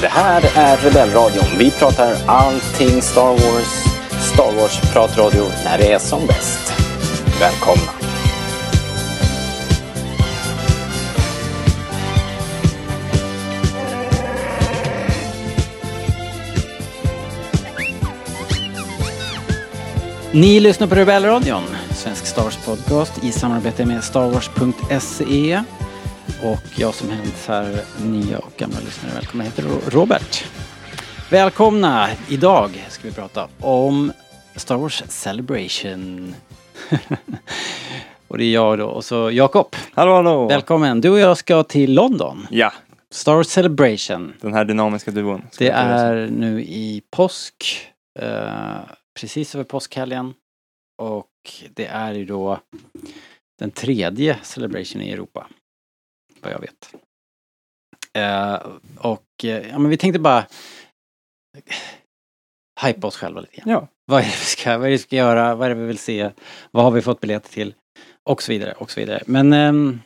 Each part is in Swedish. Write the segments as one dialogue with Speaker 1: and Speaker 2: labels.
Speaker 1: Det här är Rebellradion. Vi pratar allting Star Wars. Star Wars-pratradio när det är som bäst. Välkomna!
Speaker 2: Ni lyssnar på Rebellradion, svensk Star Wars podcast i samarbete med starwars.se. Och jag som hälsar nya och gamla lyssnare välkomna heter Robert. Välkomna! Idag ska vi prata om Star Wars Celebration. och det är jag då och så Jakob.
Speaker 3: Hallå hallå!
Speaker 2: Välkommen! Du och jag ska till London.
Speaker 3: Ja,
Speaker 2: Star Wars Celebration.
Speaker 3: den här dynamiska duon.
Speaker 2: Det är nu i påsk. eh, precis över påskhelgen. Och det är ju då den tredje Celebration i Europa. Vad jag vet. Eh, och eh, ja, men vi tänkte bara hypa oss själva lite grann.
Speaker 3: Ja,
Speaker 2: Vad är det vi ska, vad är det vi ska göra? Vad är det vi vill se? Vad har vi fått biljetter till? Och så vidare, och så vidare. Men ehm,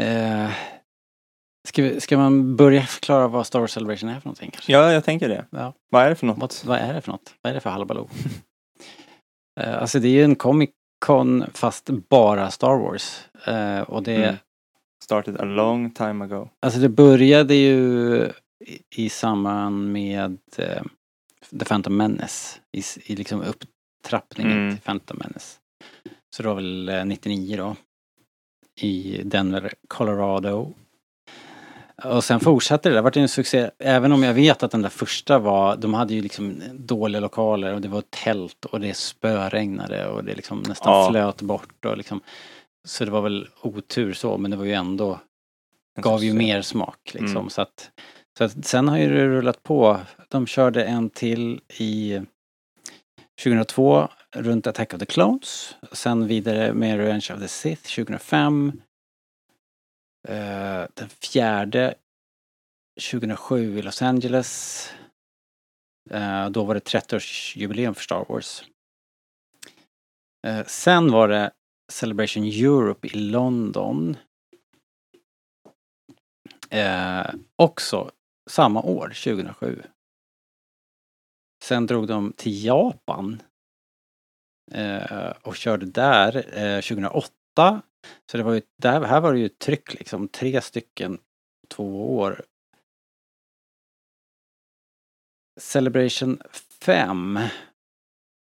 Speaker 2: eh, ska, ska man börja förklara vad Star Wars Celebration är för någonting kanske?
Speaker 3: ja jag tänker det.
Speaker 2: Ja.
Speaker 3: Vad är det för något?
Speaker 2: Vad, vad är det för något? Vad är det för halabaloo? Eh, alltså det är ju en Comic Con fast bara Star Wars. Eh, och det,
Speaker 3: Mm. Started a long time ago.
Speaker 2: alltså det började ju i, samband med eh, The Phantom Menace. I, i liksom upptrappningen
Speaker 3: Mm.
Speaker 2: till Phantom Menace. Så det var väl eh, 99 då. I Denver, Colorado. Och sen fortsatte det, det vart en succé. Även om jag vet att den där första var, de hade ju liksom dåliga lokaler och det var tält och det spöregnade och det liksom nästan
Speaker 3: Ja.
Speaker 2: flöt bort och liksom. Så det var väl otur så, men det var ju ändå, gav ju mer smak liksom.
Speaker 3: Mm.
Speaker 2: Så att, så att sen har ju det rullat på. De körde en till i 2002 runt Attack of the Clones. Sen vidare med Revenge of the Sith 2005. Eh, den fjärde 2007 i Los Angeles. Eh, då var det 30-årsjubileum för Star Wars. Eh, sen var det Celebration Europe i London. Eh, också samma år, 2007. Sen drog de till Japan. Eh, och körde där eh, 2008. Så det var ju, där, här var det ju tryck liksom, tre stycken två år. Celebration 5.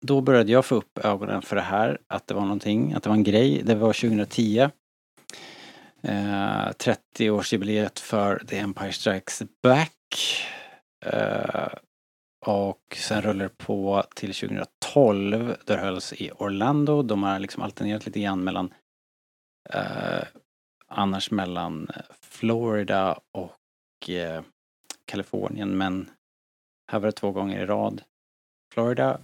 Speaker 2: Då började jag få upp ögonen för det här, att det var någonting, att det var en grej. Det var 2010. Eh, 30-årsjubileet för The Empire Strikes Back. Eh, och sen rullar det på till 2012. Då det hölls i Orlando. De har liksom alternerat lite grann mellan eh, annars mellan Florida och eh, Kalifornien men här var det två gånger i rad. Florida,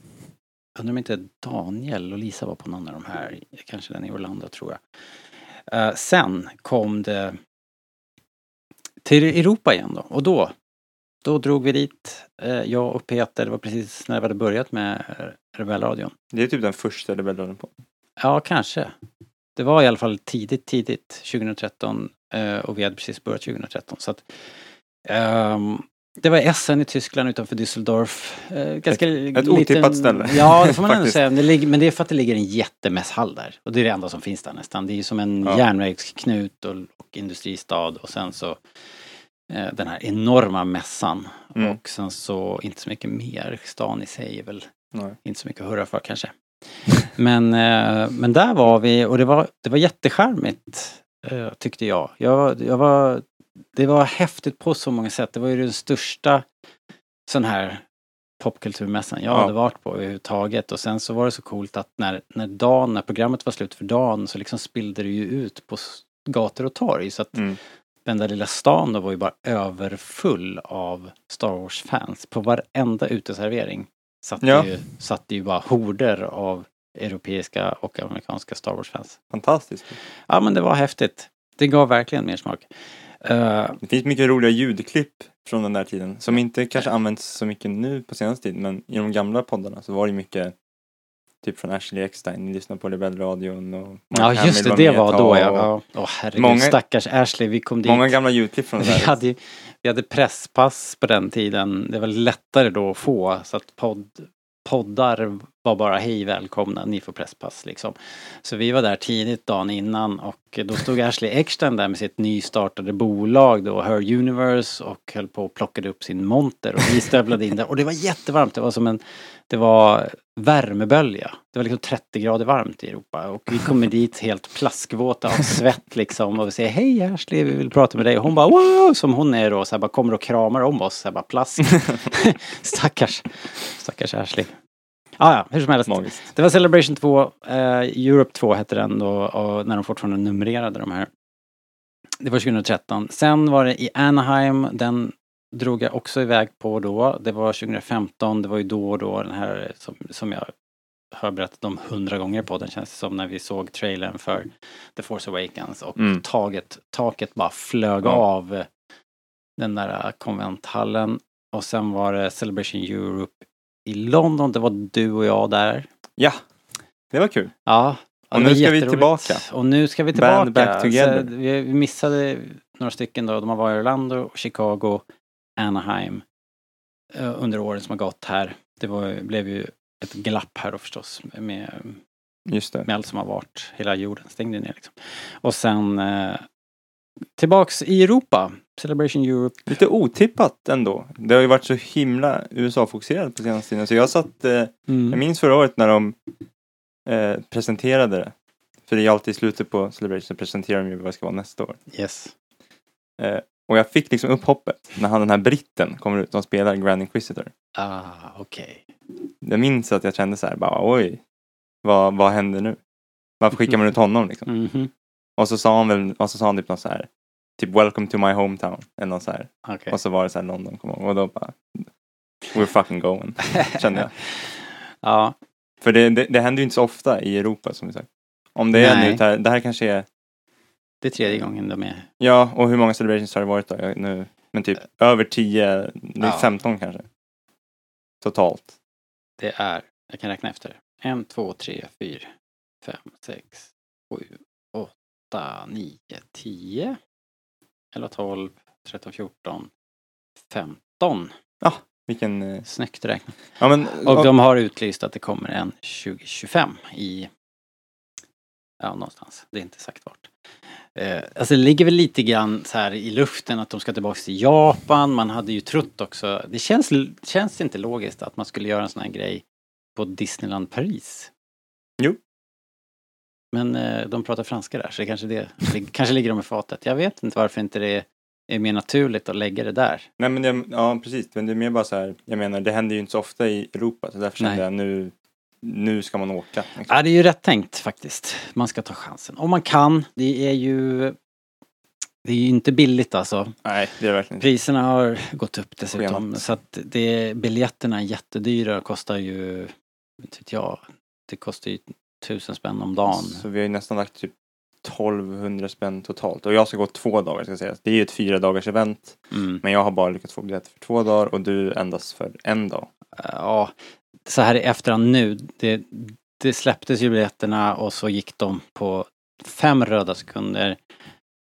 Speaker 2: undrar om inte Daniel och Lisa var på någon av de här, kanske den i Orlando tror jag. Eh, sen kom det till Europa igen då och då, då drog vi dit, eh, jag och Peter, det var precis när vi hade börjat med Rebellradion.
Speaker 3: Det är typ den första rebellradion på.
Speaker 2: Ja, kanske. Det var i alla fall tidigt, tidigt 2013 eh, och vi hade precis börjat 2013. Så att, ehm, Det var Essen i Tyskland utanför Düsseldorf. Eh, ganska
Speaker 3: Ett- ett otippat ställe.
Speaker 2: Ja, det får man ändå säga. Men det, ligger, men det är för att det ligger en jättemässhall där. Och det är det enda som finns där nästan. Det är ju som en
Speaker 3: Ja.
Speaker 2: järnvägsknut och, och industristad och sen så eh, den här enorma mässan.
Speaker 3: Mm.
Speaker 2: Och sen så inte så mycket mer. Stan i sig är väl
Speaker 3: Nej.
Speaker 2: inte så mycket att hurra för kanske. Men, eh, men där var vi och det var, det var jättecharmigt eh, tyckte jag. jag. Jag var, det var häftigt på så många sätt. Det var ju den största sån här popkulturmässan jag
Speaker 3: Ja.
Speaker 2: hade varit på överhuvudtaget. Och sen så var det så coolt att när, när dagen, när programmet var slut för dagen så liksom spillde det ju ut på gator och torg. Så att
Speaker 3: Mm.
Speaker 2: den där lilla stan då var ju bara överfull av Star Wars-fans. På varenda uteservering satt,
Speaker 3: Ja.
Speaker 2: ju, satt ju bara horder av europeiska och amerikanska Star Wars-fans.
Speaker 3: Fantastiskt.
Speaker 2: Ja men det var häftigt. Det gav verkligen mer smak. Eh,
Speaker 3: Det finns mycket roliga ljudklipp från den där tiden som inte kanske används så mycket nu på senaste tid men i de gamla poddarna så var det mycket typ från Ashley Eckstein, ni lyssnade på Rebellradion och Mark
Speaker 2: ja just det,
Speaker 3: Hamill
Speaker 2: det var då ja.
Speaker 3: och
Speaker 2: ja. Åh herregud,
Speaker 3: Många-
Speaker 2: stackars Ashley, vi kom dit.
Speaker 3: Många gamla ljudklipp från det
Speaker 2: Vi hade, vi hade presspass på den tiden. Det var lättare då att få så att podd, poddar var bara hej välkomna, ni får presspass liksom. Så vi var där tidigt dagen innan och då stod Ashley Eckstein där med sitt nystartade bolag då, Her Universe och höll på och plockade upp sin monter och vi stövlade in där och det var jättevarmt. Det var som en, det var värmebölja. Det var liksom 30 grader varmt i Europa och vi kommer dit helt plaskvåta av svett liksom och vi säger hej Ashley, vi vill prata med dig och hon bara wow, som hon är då, så här bara kommer och kramar om oss, så här bara plask. stackars, stackars Ashley. Ah, ja, hur som helst.
Speaker 3: Magiskt.
Speaker 2: Det var Celebration 2, eh, Europe 2 hette den då, och när de fortfarande numrerade de här. Det var 2013. Sen var det i Anaheim, den drog jag också iväg på då. Det var 2015, det var ju då och då den här som, som jag har berättat om hundra gånger på den känns det som när vi såg trailern för The Force Awakens och
Speaker 3: Mm.
Speaker 2: taget, taket bara flög
Speaker 3: Ja.
Speaker 2: av den där konventhallen. Och sen var det Celebration Europe i London, det var du och jag där.
Speaker 3: Ja, det var kul.
Speaker 2: Ja.
Speaker 3: Och nu ska vi tillbaka.
Speaker 2: Och nu ska vi tillbaka.
Speaker 3: Band back together.
Speaker 2: Så vi missade några stycken då. De har varit i Orlando, Chicago, Anaheim eh, under åren som har gått här. Det var, blev ju ett glapp här då förstås med, med allt som har varit. Hela jorden stängde ner liksom. Och sen eh, tillbaks i Europa. Celebration Europe.
Speaker 3: Lite otippat ändå. Det har ju varit så himla USA-fokuserat på senaste tiden. Så jag satt, eh, jag
Speaker 2: Mm.
Speaker 3: minns förra året när de eh, presenterade det. För det är alltid i slutet på Celebration så presenterar de ju vad det ska vara nästa år.
Speaker 2: Yes.
Speaker 3: Eh, och jag fick liksom upp hoppet när han den här britten kommer ut och spelar Grand Inquisitor.
Speaker 2: Ah, okej.
Speaker 3: Jag minns att jag kände så här, bara oj, vad, vad händer nu? Varför skickar man ut honom liksom?
Speaker 2: Mhm.
Speaker 3: Och så sa han väl, och så sa han typ något så här, typ welcome to my hometown, eller något så här.
Speaker 2: Okej.
Speaker 3: Och så var det så här London, kom ihåg. och då bara, we're fucking going, kände jag.
Speaker 2: ja.
Speaker 3: För det, det, det händer ju inte så ofta i Europa som vi sagt. Om det är
Speaker 2: Nej.
Speaker 3: nu, det här, det här kanske är,
Speaker 2: Det är tredje gången de är.
Speaker 3: ja, och hur många celebrations har det varit då? Jag, nu, men typ över 10, det är
Speaker 2: Ja.
Speaker 3: 15 kanske. Totalt.
Speaker 2: Det är, jag kan räkna efter. En, två, tre, fyra, fem, sex, sju, åtta, nio, tio, elva, tolv, tretton, fjorton, femton.
Speaker 3: Vilken, eh,
Speaker 2: Snyggt räknat.
Speaker 3: ja men,
Speaker 2: Och de har utlyst att det kommer en 2025 i, ja någonstans, det är inte sagt vart. Eh, alltså det ligger väl lite grann så här i luften att de ska tillbaka till Japan. Man hade ju trott också, det känns, känns inte logiskt att man skulle göra en sån här grej på Disneyland Paris.
Speaker 3: Jo.
Speaker 2: Men eh, de pratar franska där så det kanske det, det kanske ligger dem i fatet. Jag vet inte varför inte det är mer naturligt att lägga det där.
Speaker 3: Nej men det, ja precis, men det är mer bara så här, jag menar det händer ju inte så ofta i Europa så därför kände jag nu, nu ska man åka. Liksom.
Speaker 2: Ja, det är ju rätt tänkt faktiskt. Man ska ta chansen. Om man kan. Det är ju... Det är ju inte billigt alltså.
Speaker 3: Nej, det är verkligen inte.
Speaker 2: Priserna har gått upp dessutom.
Speaker 3: Skenat.
Speaker 2: Så att det, biljetterna är jättedyra. Kostar ju... Inte vet jag. Det kostar ju tusen spänn om dagen.
Speaker 3: Så vi har ju nästan lagt typ 1200 spänn totalt och jag ska gå två dagar ska sägas. Det är ju ett fyra dagars event
Speaker 2: Mm.
Speaker 3: men jag har bara lyckats få biljetter för två dagar och du endast för en dag.
Speaker 2: Ja, så här i efterhand nu. Det, det släpptes ju biljetterna och så gick de på fem röda sekunder.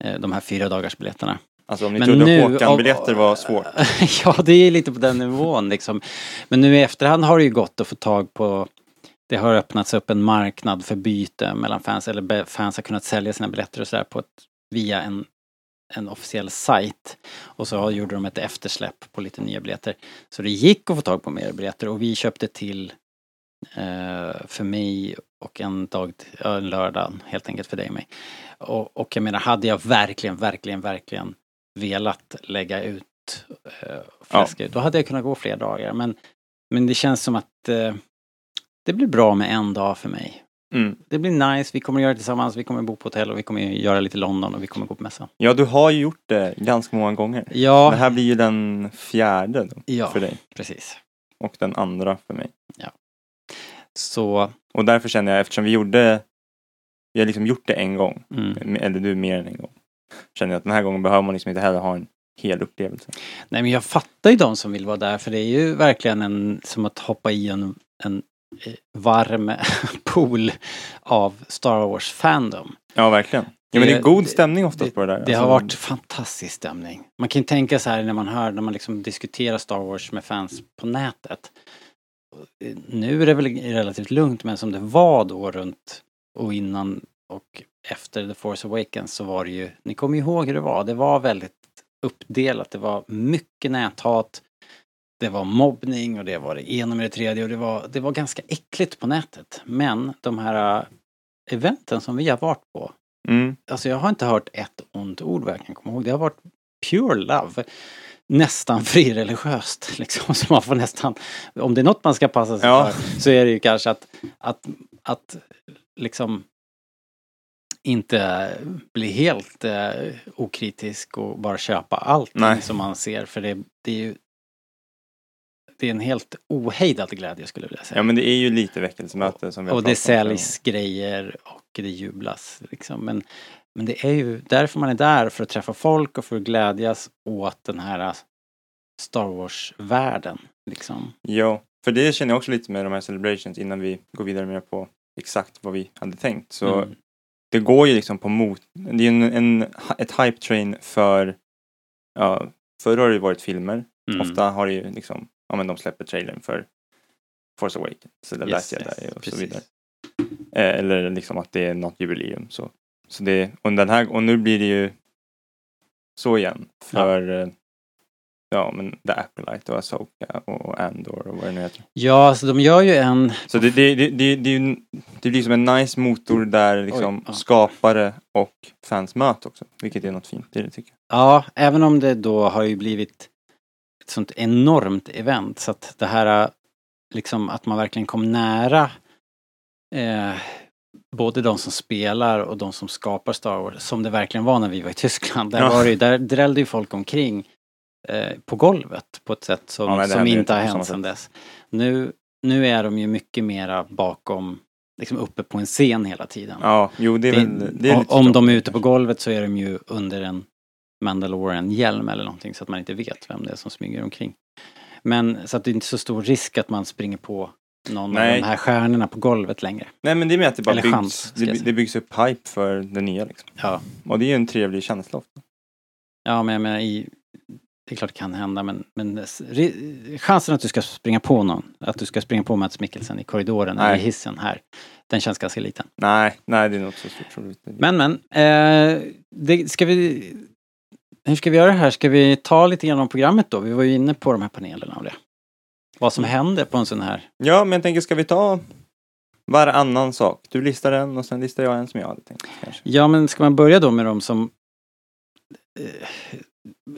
Speaker 2: eh, De här fyra dagars biljetterna.
Speaker 3: Alltså om ni
Speaker 2: Men
Speaker 3: trodde
Speaker 2: nu-
Speaker 3: Håkan-biljetter var svårt.
Speaker 2: ja, det är lite på den nivån liksom. Men nu i efterhand har det ju gått att få tag på det har öppnats upp en marknad för byte mellan fans, eller fans har kunnat sälja sina biljetter och sådär via en, en officiell sajt. Och så gjorde de ett eftersläpp på lite nya biljetter. Så det gick att få tag på mer biljetter och vi köpte till eh, för mig och en dag, ja, en lördag helt enkelt för dig och mig. Och, och jag menar, hade jag verkligen, verkligen, verkligen velat lägga ut eh, fläska ut, då hade jag kunnat gå fler dagar. Men, men det känns som att eh, det blir bra med en dag för mig.
Speaker 3: Mm.
Speaker 2: Det blir nice, vi kommer göra det tillsammans, vi kommer bo på hotell och vi kommer göra lite London och vi kommer gå på mässan.
Speaker 3: Ja, du har ju gjort det ganska många gånger.
Speaker 2: Ja,
Speaker 3: Det här blir ju den fjärde då,
Speaker 2: Ja.
Speaker 3: för dig.
Speaker 2: precis.
Speaker 3: Och den andra för mig.
Speaker 2: Så,
Speaker 3: Och därför känner jag, eftersom vi gjorde, vi har liksom gjort det en gång,
Speaker 2: mm.
Speaker 3: eller du mer än en gång, känner jag att den här gången behöver man liksom inte heller ha en hel upplevelse.
Speaker 2: Nej men jag fattar ju de som vill vara där för det är ju verkligen en, som att hoppa i en, en varm pool av Star Wars fandom.
Speaker 3: Ja, verkligen. Ja, men det är god stämning oftast på det där.
Speaker 2: Det har
Speaker 3: Alltså,
Speaker 2: varit fantastisk stämning. Man kan ju tänka så här när man hör, när man liksom diskuterar Star Wars med fans på nätet. Nu är det väl relativt lugnt men som det var då runt och innan och efter The Force Awakens så var det ju, ni kommer ihåg hur det var, det var väldigt uppdelat, det var mycket näthat, det var mobbning och det var det ena med det tredje och det var, det var ganska äckligt på nätet. Men de här äh, eventen som vi har varit på,
Speaker 3: Mm.
Speaker 2: alltså jag har inte hört ett ont ord vad jag kan komma ihåg. Det har varit pure love. Nästan frireligiöst liksom. Så man får nästan, om det är något man ska passa sig
Speaker 3: Ja.
Speaker 2: för så är det ju kanske att, att, att liksom inte bli helt eh, okritisk och bara köpa allt som man ser. För det, det är ju det är en helt ohejdad glädje skulle jag vilja säga.
Speaker 3: Ja, men det är ju lite väckelsemöte som vi har
Speaker 2: Och det
Speaker 3: pratat om
Speaker 2: säljs grejer och det jublas. Liksom. Men, men det är ju därför man är där, för att träffa folk och för att glädjas åt den här Star Wars-världen. Liksom.
Speaker 3: Ja, för det känner jag också lite med de här celebrations innan vi går vidare mer på exakt vad vi hade tänkt. Så
Speaker 2: Mm.
Speaker 3: det går ju liksom på mot, det är en, en, ett hype train för, ja, förr har det varit filmer.
Speaker 2: Mm.
Speaker 3: Ofta har det ju liksom, ja men de släpper trailern för Force Awakens eller
Speaker 2: Yes,
Speaker 3: Last Jedi
Speaker 2: yes,
Speaker 3: och
Speaker 2: precis.
Speaker 3: så vidare. Eh, eller liksom att det är något jubileum så. Så det, och den här, och nu blir det ju så igen för, eh, ja men The Acolyte och Asoka och Andor och vad det nu heter.
Speaker 2: Ja, alltså de gör ju en...
Speaker 3: Så det, det, det, det, det, är ju- det blir som en nice motor där liksom
Speaker 2: Oj, ja.
Speaker 3: skapare och fans möts också. Vilket är något fint i det tycker jag.
Speaker 2: Ja, även om det då har ju blivit ett sånt enormt event så att det här liksom att man verkligen kom nära eh, både de som spelar och de som skapar Star Wars som det verkligen var när vi var i Tyskland. Där,
Speaker 3: Ja.
Speaker 2: var det, där drällde ju folk omkring eh, på golvet på ett sätt som,
Speaker 3: Ja, nej,
Speaker 2: som inte har hänt sedan dess. Nu, nu är de ju mycket mera bakom, liksom uppe på en scen hela tiden.
Speaker 3: Ja, jo det är
Speaker 2: Det-
Speaker 3: väl, det är
Speaker 2: om, de är ute på golvet så är de ju under en Mandalorian-hjälm eller någonting så att man inte vet vem det är som smyger omkring. Men så att det är inte så stor risk att man springer på någon
Speaker 3: Nej.
Speaker 2: av de här stjärnorna på golvet längre.
Speaker 3: Nej men det är med att det bara
Speaker 2: Eller
Speaker 3: byggs,
Speaker 2: chans,
Speaker 3: det, det byggs upp hype för det nya liksom.
Speaker 2: Ja,
Speaker 3: Och det är ju en trevlig känsla ofta.
Speaker 2: ja men jag menar i... Det är klart det kan hända men, men chansen att du ska springa på någon, att du ska springa på Mats Mikkelsen i korridoren eller i
Speaker 3: Nej.
Speaker 2: hissen här, den känns ganska liten.
Speaker 3: Nej, nej det är nog inte så stort.
Speaker 2: Men men, eh, det, ska vi... Hur ska vi göra det här? Ska vi ta lite grann om programmet då? Vi var ju inne på de här panelerna och det. Vad som händer på en sån här.
Speaker 3: Ja, men jag tänker ska vi ta varannan sak? Du listar en och sen listar jag en som jag hade tänkt kanske.
Speaker 2: Ja men ska man börja då med de som eh,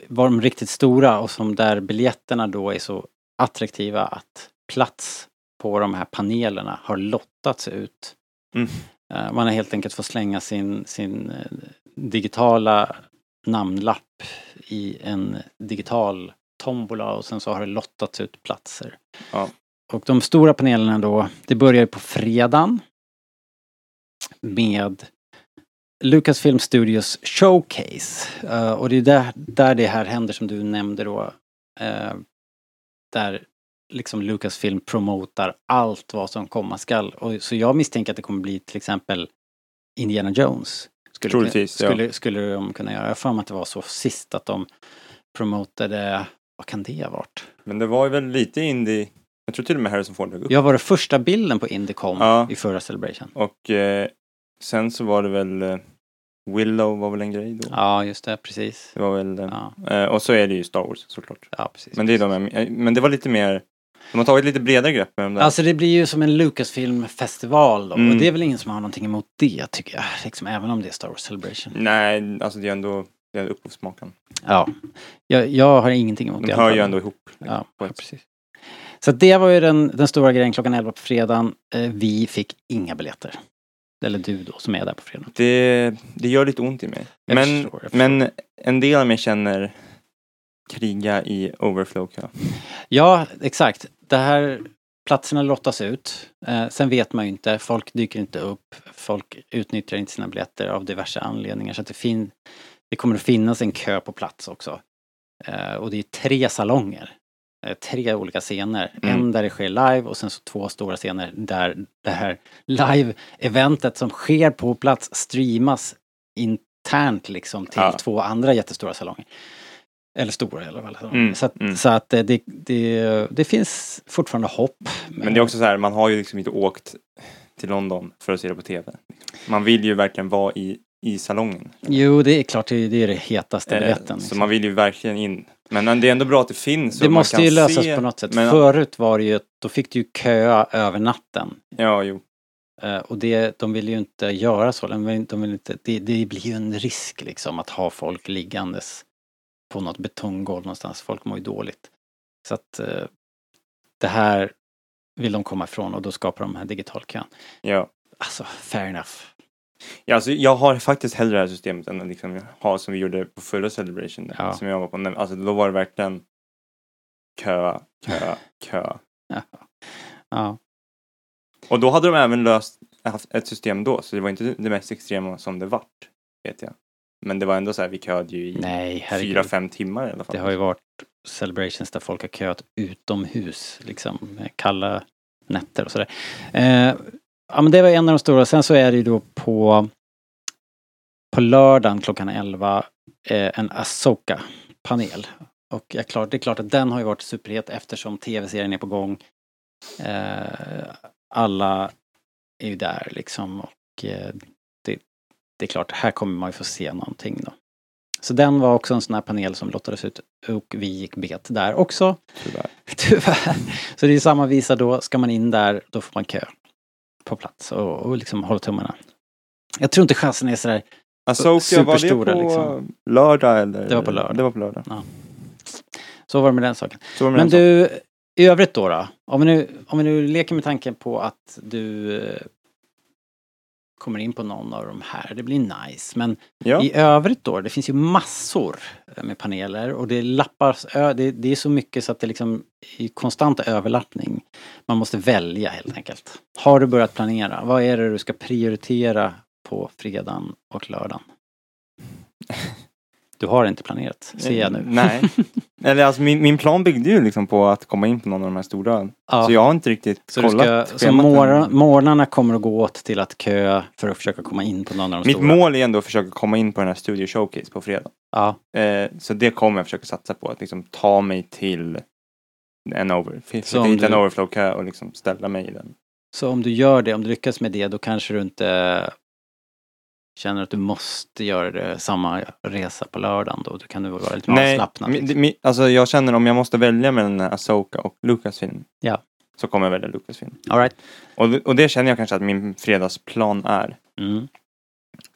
Speaker 2: var de riktigt stora och som där biljetterna då är så attraktiva att plats på de här panelerna har lottats ut.
Speaker 3: Mm.
Speaker 2: Eh, Man har helt enkelt fått slänga sin, sin eh, digitala namnlapp i en digital tombola och sen så har det lottats ut platser.
Speaker 3: Ja.
Speaker 2: Och de stora panelerna då, det börjar på fredagen med Lucasfilm Studios Showcase. Eh, och det är där, där det här händer som du nämnde då. eh, där liksom Lucasfilm promotar allt vad som komma skall. Och, så jag misstänker att det kommer bli till exempel Indiana Jones Skulle,
Speaker 3: Troligtvis, ja.
Speaker 2: skulle, skulle de kunna göra. Jag har för mig att det var så sist att de promotade, vad kan det ha varit?
Speaker 3: Men det var ju väl lite indie. Jag tror till och med Harrison Ford dök upp.
Speaker 2: Jag var det första bilden på Indicom
Speaker 3: Ja.
Speaker 2: i förra Celebration.
Speaker 3: Och eh, sen så var det väl eh, Willow var väl en grej då.
Speaker 2: Ja, just det, precis.
Speaker 3: Det var väl eh,
Speaker 2: Ja,
Speaker 3: Och så är det ju Star Wars såklart.
Speaker 2: ja precis.
Speaker 3: Men det är de eh, men det var lite mer De har tagit lite bredare grepp med de där.
Speaker 2: Alltså det blir ju som en Lucasfilm-festival då.
Speaker 3: Mm.
Speaker 2: Och det är väl ingen som har någonting emot det tycker jag. Liksom, även om det är Star Wars Celebration.
Speaker 3: Nej, alltså det är ändå det är upphovsmakaren.
Speaker 2: Ja, jag, jag har ingenting emot
Speaker 3: De
Speaker 2: det. i
Speaker 3: hör ju ändå ihop.
Speaker 2: Ja,
Speaker 3: på
Speaker 2: ja, precis. Så det var ju den, den stora grejen klockan 11 på fredagen. Eh, vi fick inga biljetter. Eller du då som är där på fredag.
Speaker 3: Det, det gör lite ont i mig.
Speaker 2: Jag
Speaker 3: Men,
Speaker 2: förstår, förstår.
Speaker 3: men en del av mig känner kriga i overflow kö.
Speaker 2: Ja, exakt. Det här, platserna lottas ut. Eh, sen vet man ju inte, folk dyker inte upp. Folk utnyttjar inte sina biljetter av diverse anledningar. Så att det, fin- det kommer att finnas en kö på plats också. Eh, och det är tre salonger. Eh, tre olika scener.
Speaker 3: Mm.
Speaker 2: En där det sker live och sen så två stora scener där det här live-eventet som sker på plats streamas internt liksom till
Speaker 3: Ja.
Speaker 2: två andra jättestora salonger. Eller stora i alla fall.
Speaker 3: Mm,
Speaker 2: Så att,
Speaker 3: mm.
Speaker 2: så att eh, det, det, det finns fortfarande hopp.
Speaker 3: Men det är också så här, man har ju liksom inte åkt till London för att se det på TV. Man vill ju verkligen vara i, i salongen.
Speaker 2: Jo, det är klart, det, det är det hetaste
Speaker 3: Eh,
Speaker 2: biljetten.
Speaker 3: Så
Speaker 2: liksom.
Speaker 3: man vill ju verkligen in. Men det är ändå bra att det finns.
Speaker 2: det måste ju lösas
Speaker 3: se-
Speaker 2: på något sätt.
Speaker 3: Men,
Speaker 2: Förut var det ju, då fick du ju köa över natten.
Speaker 3: Ja, jo.
Speaker 2: Eh, och det, de vill ju inte göra så. De vill, de vill inte, det, det blir ju en risk liksom att ha folk liggandes på något betonggolv någonstans. Folk mår ju dåligt. Så att eh, det här vill de komma ifrån och då skapar de den här digitalkön.
Speaker 3: Ja.
Speaker 2: Alltså, fair enough.
Speaker 3: Ja, alltså, jag har faktiskt hellre det här systemet än att liksom ha som vi gjorde på förra Celebration. där,
Speaker 2: Ja.
Speaker 3: Som jag var på. Alltså då var det verkligen kö, kö, kö.
Speaker 2: Ja. ja.
Speaker 3: Och då hade de även löst haft ett system då, så det var inte det mest extrema som det vart, vet jag. Men det var ändå så här, vi köade ju i
Speaker 2: Nej,
Speaker 3: fyra, fem timmar i alla fall.
Speaker 2: Det har ju varit celebrations där folk har köat utomhus, liksom kalla nätter och sådär. Eh, ja men det var en av de stora. Sen så är det ju då på på lördagen klockan 11 eh, en Asoka-panel. Och jag klart, det är klart att den har ju varit superhet eftersom tv-serien är på gång. Eh, alla är ju där liksom och eh, det, är klart, här kommer man ju få se någonting då. Så den var också en sån här panel som lottades ut och vi gick bet där också.
Speaker 3: Tyvärr.
Speaker 2: Tyvärr. Så det är samma visa då, ska man in där, då får man kö på plats och, och liksom hålla tummarna. Jag tror inte chansen är sådär,
Speaker 3: Asoka, var det
Speaker 2: Superstora,
Speaker 3: på
Speaker 2: liksom.
Speaker 3: lördag eller?
Speaker 2: Det var på lördag.
Speaker 3: Det var på lördag.
Speaker 2: så var det med den saken.
Speaker 3: Med
Speaker 2: Men
Speaker 3: den saken.
Speaker 2: du, i övrigt då, då om, vi nu, om vi nu leker med tanken på att du eh, kommer in på någon av de här, det blir nice. Men
Speaker 3: Ja.
Speaker 2: i övrigt då, det finns ju massor med paneler och det lappas, det, det är så mycket så att det liksom är konstant överlappning. Man måste välja helt enkelt. Har du börjat planera? Vad är det du ska prioritera på fredagen och lördagen? Du har inte planerat, ser jag nu.
Speaker 3: Nej. Eller alltså min, min plan byggde ju liksom på att komma in på någon av de här stora.
Speaker 2: Ja.
Speaker 3: Så jag har inte riktigt
Speaker 2: Så, du
Speaker 3: kollat
Speaker 2: ska, så morgon, morgnarna kommer att gå åt till att kö för att försöka komma in på någon av de
Speaker 3: Mitt
Speaker 2: stora?
Speaker 3: mål är ändå att försöka komma in på den här Studio Showcase på fredag.
Speaker 2: Ja,
Speaker 3: Eh, så det kommer jag försöka satsa på, att liksom ta mig till en over, hitta en
Speaker 2: du-
Speaker 3: overflow-kö och liksom ställa mig i den.
Speaker 2: så om du gör det, om du lyckas med det, då kanske du inte känner att du måste göra det samma resa på lördagen då. Då kan du vara lite mer avslappnad.
Speaker 3: mi-
Speaker 2: liksom.
Speaker 3: mi- alltså jag känner om jag måste välja mellan Asoka och Lucasfilm.
Speaker 2: Ja.
Speaker 3: Så kommer jag välja Lucasfilm.
Speaker 2: All right.
Speaker 3: Och, och det känner jag kanske att min fredagsplan är.
Speaker 2: Mm.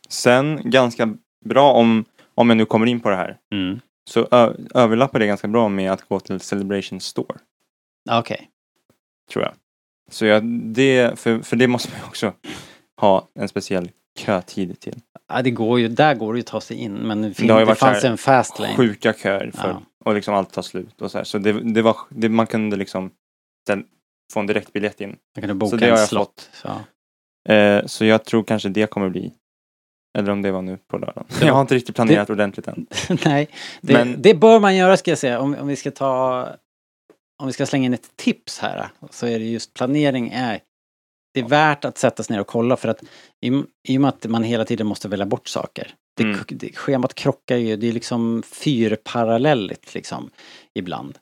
Speaker 3: Sen ganska bra om, om jag nu kommer in på det här.
Speaker 2: Mm.
Speaker 3: Så ö, överlappar det ganska bra med att gå till Celebration Store.
Speaker 2: Okej.
Speaker 3: tror jag. Så jag, det, för, för det måste man ju också ha en speciell kötid till.
Speaker 2: Ja, det går ju, där går det ju att ta sig in, men det, fin-
Speaker 3: Det
Speaker 2: det
Speaker 3: så
Speaker 2: fanns en fast lane.
Speaker 3: Sjuka köer för,
Speaker 2: Ja.
Speaker 3: och liksom allt tar slut och så här. Så det, det var, det, man kunde liksom ställ, få en direktbiljett in.
Speaker 2: Man kunde
Speaker 3: Så
Speaker 2: boka
Speaker 3: det har jag
Speaker 2: slott. Så.
Speaker 3: Eh, så jag tror kanske det kommer bli, eller om det var nu på lördagen.
Speaker 2: Det
Speaker 3: Jag har inte riktigt planerat ordentligt än.
Speaker 2: Nej, det,
Speaker 3: Men-
Speaker 2: det bör man göra ska jag säga. Om, om vi ska ta... Om vi ska slänga in ett tips här så är det just planering är det är värt att sätta sig ner och kolla för att i, i och med att man hela tiden måste välja bort saker. Det,
Speaker 3: Mm.
Speaker 2: det, schemat krockar ju, det är liksom fyrparallelligt liksom ibland.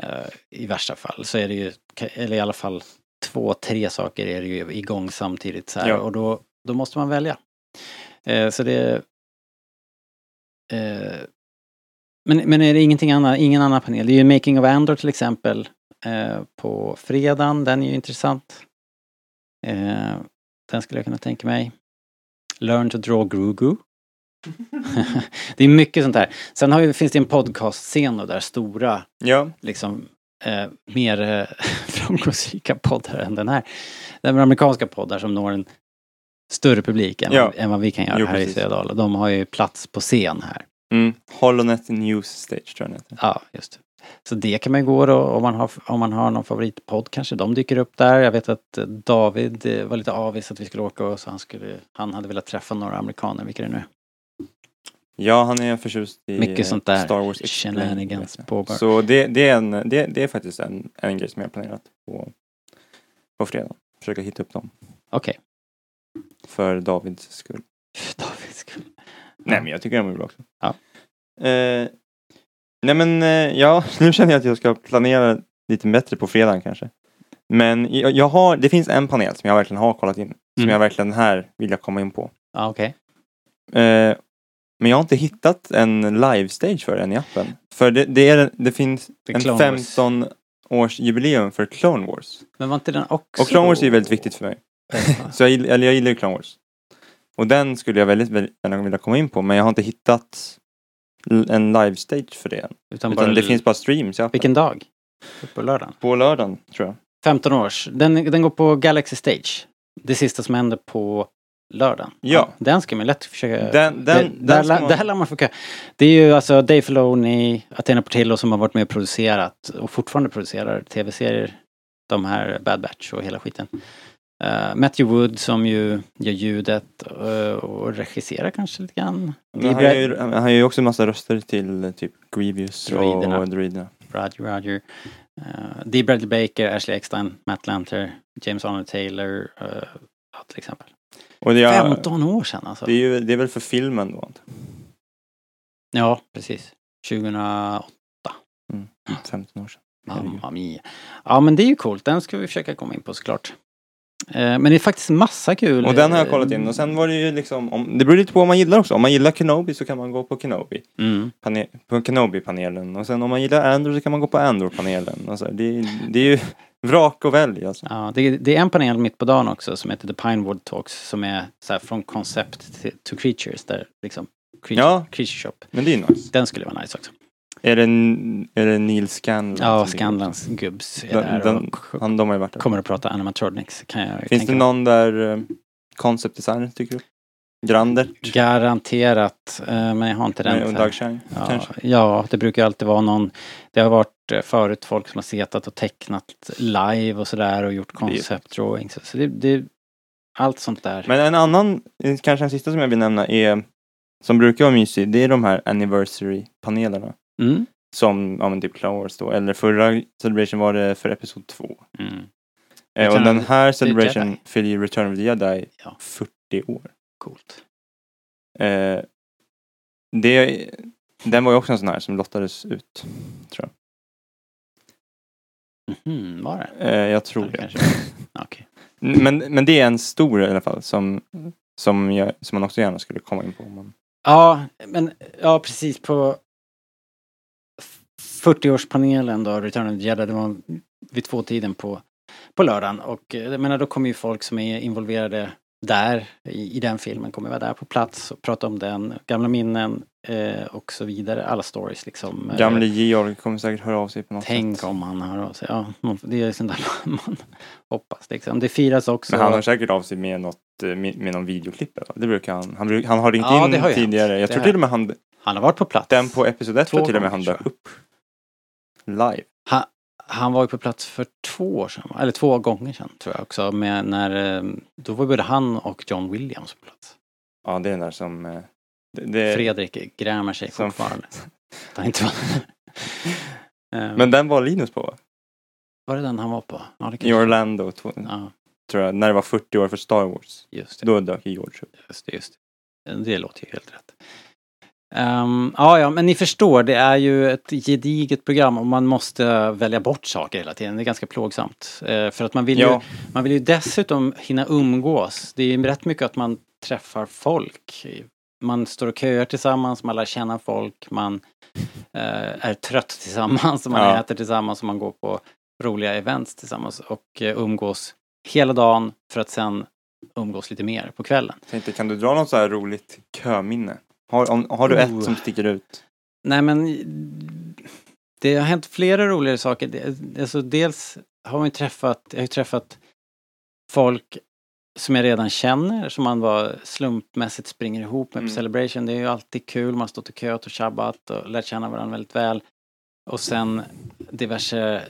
Speaker 2: Eh, I värsta fall så är det ju, eller i alla fall två, tre saker är det ju igång samtidigt så här
Speaker 3: Ja.
Speaker 2: och då, då måste man välja. Eh, så det... Eh, men, men är det ingenting annat, ingen annan panel? Det är ju Making of Andor till exempel på fredagen, den är ju intressant. Eh, den skulle jag kunna tänka mig. Learn to draw Grogu. det är mycket sånt där. Sen har vi, finns det en podcastscen där stora,
Speaker 3: Ja,
Speaker 2: liksom eh, mer eh, framgångsrika poddar än den här. Den amerikanska poddar som når en större publik än,
Speaker 3: Ja.
Speaker 2: än vad vi kan göra
Speaker 3: Jo,
Speaker 2: här i
Speaker 3: precis.
Speaker 2: Södala. De har ju plats på scen här.
Speaker 3: mm. Holonet News Stage tror jag den heter.
Speaker 2: Ja, just det. Så det kan man ju gå då om man har, om man har någon favoritpodd kanske. De dyker upp där. Jag vet att eh, David eh, var lite avis att vi skulle åka och så han skulle, han hade velat träffa några amerikaner, vilka det nu är.
Speaker 3: Ja, han är förtjust i
Speaker 2: Mycket sånt där
Speaker 3: Star Wars
Speaker 2: shenanigans pågår.
Speaker 3: Så det, det, är en, det, det är faktiskt en, en grej som jag har planerat på, på fredag. Försöka hitta upp dem.
Speaker 2: Okej.
Speaker 3: För Davids skull.
Speaker 2: Davids skull.
Speaker 3: Nej men jag tycker de är bra också.
Speaker 2: Ja.
Speaker 3: Eh, nej men eh, ja, nu känner jag att jag ska planera lite bättre på fredagen kanske. Men jag, har, det finns en panel som jag verkligen har kollat in. Som
Speaker 2: Mm.
Speaker 3: jag verkligen här vill jag komma in på.
Speaker 2: Ja, okej.
Speaker 3: Eh, men jag har inte hittat en live-stage för den i appen. För det, det, är, det finns
Speaker 2: The
Speaker 3: en
Speaker 2: Clone Wars.
Speaker 3: 15 års jubileum för Clone Wars.
Speaker 2: Men var inte den också...
Speaker 3: Och Clone Wars är väldigt viktigt för mig. Så jag, eller jag gillar ju Clone Wars. Och den skulle jag väldigt, väldigt gärna vilja komma in på men jag har inte hittat en live-stage för det.
Speaker 2: Utan
Speaker 3: Utan
Speaker 2: bara...
Speaker 3: det finns bara streams i appen.
Speaker 2: Vilken dag? På lördagen?
Speaker 3: På lördagen tror jag.
Speaker 2: 15 års. Den, den går på Galaxy Stage. Det sista som händer på lördagen.
Speaker 3: Ja.
Speaker 2: Den ska man lätt försöka...
Speaker 3: Den- den-
Speaker 2: det,
Speaker 3: den
Speaker 2: där,
Speaker 3: man-
Speaker 2: där lär man få... Det är ju alltså Dave Filoni, Athena Portillo som har varit med och producerat och fortfarande producerar tv-serier. De här Bad Batch och hela skiten. Uh, Matthew Wood som ju gör ljudet eh, och regisserar kanske lite grann.
Speaker 3: Han, har ju, han har ju också en massa röster till eh, typ Grievous
Speaker 2: Droiderna.
Speaker 3: och droiderna.
Speaker 2: Roger Roger. Uh, Dee Bradley Baker, Ashley Eckstein, Matt Lanter, James Arnold Taylor. eh, ja, till exempel.
Speaker 3: Och det, är,
Speaker 2: 15 år sedan alltså.
Speaker 3: det, är ju, det är väl för filmen då?
Speaker 2: Ja, precis. 2008.
Speaker 3: jag. 15 år sedan.
Speaker 2: Mamma mia. Ja, men det är ju coolt. Den ska vi försöka komma in på såklart. Eh, Men det är faktiskt massa kul.
Speaker 3: Och den har jag kollat in och sen var det ju liksom, om, det beror lite på vad man gillar också. Om man gillar Kenobi så kan man gå på Kenobi.
Speaker 2: Mm.
Speaker 3: Pane, på Kenobi-panelen. Och sen om man gillar Andor så kan man gå på Andor-panelen. Här. det, det är ju vrak och välj alltså.
Speaker 2: Ja, det, det är en panel mitt på dagen också som heter The Pinewood Talks som är så från concept till, to creatures där liksom creature,
Speaker 3: Ja.
Speaker 2: creature shop.
Speaker 3: Men det är nice.
Speaker 2: Den skulle vara nice också.
Speaker 3: Är det, är det Neil Scanlon?
Speaker 2: Ja, Scanlans gubbs är
Speaker 3: Den,
Speaker 2: där
Speaker 3: den,
Speaker 2: och
Speaker 3: han, de har ju varit där.
Speaker 2: kommer att prata animatronics. Kan jag
Speaker 3: Finns det någon där eh, concept designer tycker du? Grandert?
Speaker 2: Garanterat, eh, men jag har inte den.
Speaker 3: Doug Chang
Speaker 2: Ja,
Speaker 3: kanske?
Speaker 2: ja, det brukar alltid vara någon. Det har varit eh, förut folk som har setat och tecknat live och sådär och gjort concept drawings. Så det, det, allt sånt där.
Speaker 3: Men en annan, kanske en sista som jag vill nämna är, som brukar vara mysig, det är de här anniversary-panelerna.
Speaker 2: Mm.
Speaker 3: Som, ja men typ Clone Wars då, eller förra Celebration var det för Episod 2.
Speaker 2: Mm.
Speaker 3: Eh, och den här Celebration fyller ju Return of the Jedi
Speaker 2: Ja.
Speaker 3: 40 år.
Speaker 2: Coolt.
Speaker 3: Eh, det, den var ju också en sån här som lottades ut.
Speaker 2: Mhm, var det?
Speaker 3: Eh, jag tror
Speaker 2: Ja,
Speaker 3: det.
Speaker 2: kanske. Okej.
Speaker 3: Men, men det är en stor i alla fall som, som, jag, som man också gärna skulle komma in på. om Man,
Speaker 2: Ja, men ja precis på 40-årspanelen då, Return of the Jedi, det var vid två tiden på, på lördagen och eh, jag menar då kommer ju folk som är involverade där i, i den filmen kommer vara där på plats och prata om den, gamla minnen eh, och så vidare, alla stories liksom. Eh,
Speaker 3: gamle Georg kommer säkert höra av sig på något
Speaker 2: Tänk
Speaker 3: sätt.
Speaker 2: om han hör av sig. Ja, det är sånt där man hoppas liksom. Det firas också.
Speaker 3: Men han har säkert av sig med något, eh, med, med någon videoklipp. eller? Det brukar han. Han, bruk, han har ringt
Speaker 2: Ja,
Speaker 3: in
Speaker 2: har
Speaker 3: tidigare. Jag
Speaker 2: Det
Speaker 3: tror till och med han,
Speaker 2: Han har varit på plats.
Speaker 3: den på episod 1
Speaker 2: Två
Speaker 3: tror till och med han dök upp. Live.
Speaker 2: Han, han var ju på plats för två år sedan, eller två gånger sedan tror jag också. Med när, eh, då var både han och John Williams på plats.
Speaker 3: Ja, det är den där som... eh, Det,
Speaker 2: Fredrik grämer sig
Speaker 3: som-
Speaker 2: fortfarande. Det inte varit... Eh,
Speaker 3: Men den var Linus på va?
Speaker 2: var det den han var på? Ja, det
Speaker 3: I Orlando. Två,
Speaker 2: Ja.
Speaker 3: tror jag, när det var 40 år för Star Wars.
Speaker 2: Just det.
Speaker 3: Då dök George upp.
Speaker 2: Just det, just det. det låter ju helt rätt. Ehm, ja, ja, men ni förstår, det är ju ett gediget program och man måste välja bort saker hela tiden. Det är ganska plågsamt. Eh, för att man vill,
Speaker 3: Ja.
Speaker 2: ju, man vill ju dessutom hinna umgås. Det är ju rätt mycket att man träffar folk. Man står och köar tillsammans, man lär känna folk, man eh, är trött tillsammans, man
Speaker 3: Ja.
Speaker 2: äter tillsammans och man går på roliga events tillsammans och eh, umgås hela dagen för att sen umgås lite mer på kvällen.
Speaker 3: Tänkte, kan du dra något så här roligt köminne? Har, om, har du
Speaker 2: Oh.
Speaker 3: ett som sticker ut?
Speaker 2: Nej men det har hänt flera roligare saker. Alltså dels har man ju träffat, jag har träffat folk som jag redan känner, som man bara slumpmässigt springer ihop med på
Speaker 3: Mm.
Speaker 2: Celebration. Det är ju alltid kul, man har stått och köat och tjabbat och lärt känna varandra väldigt väl. Och sen diverse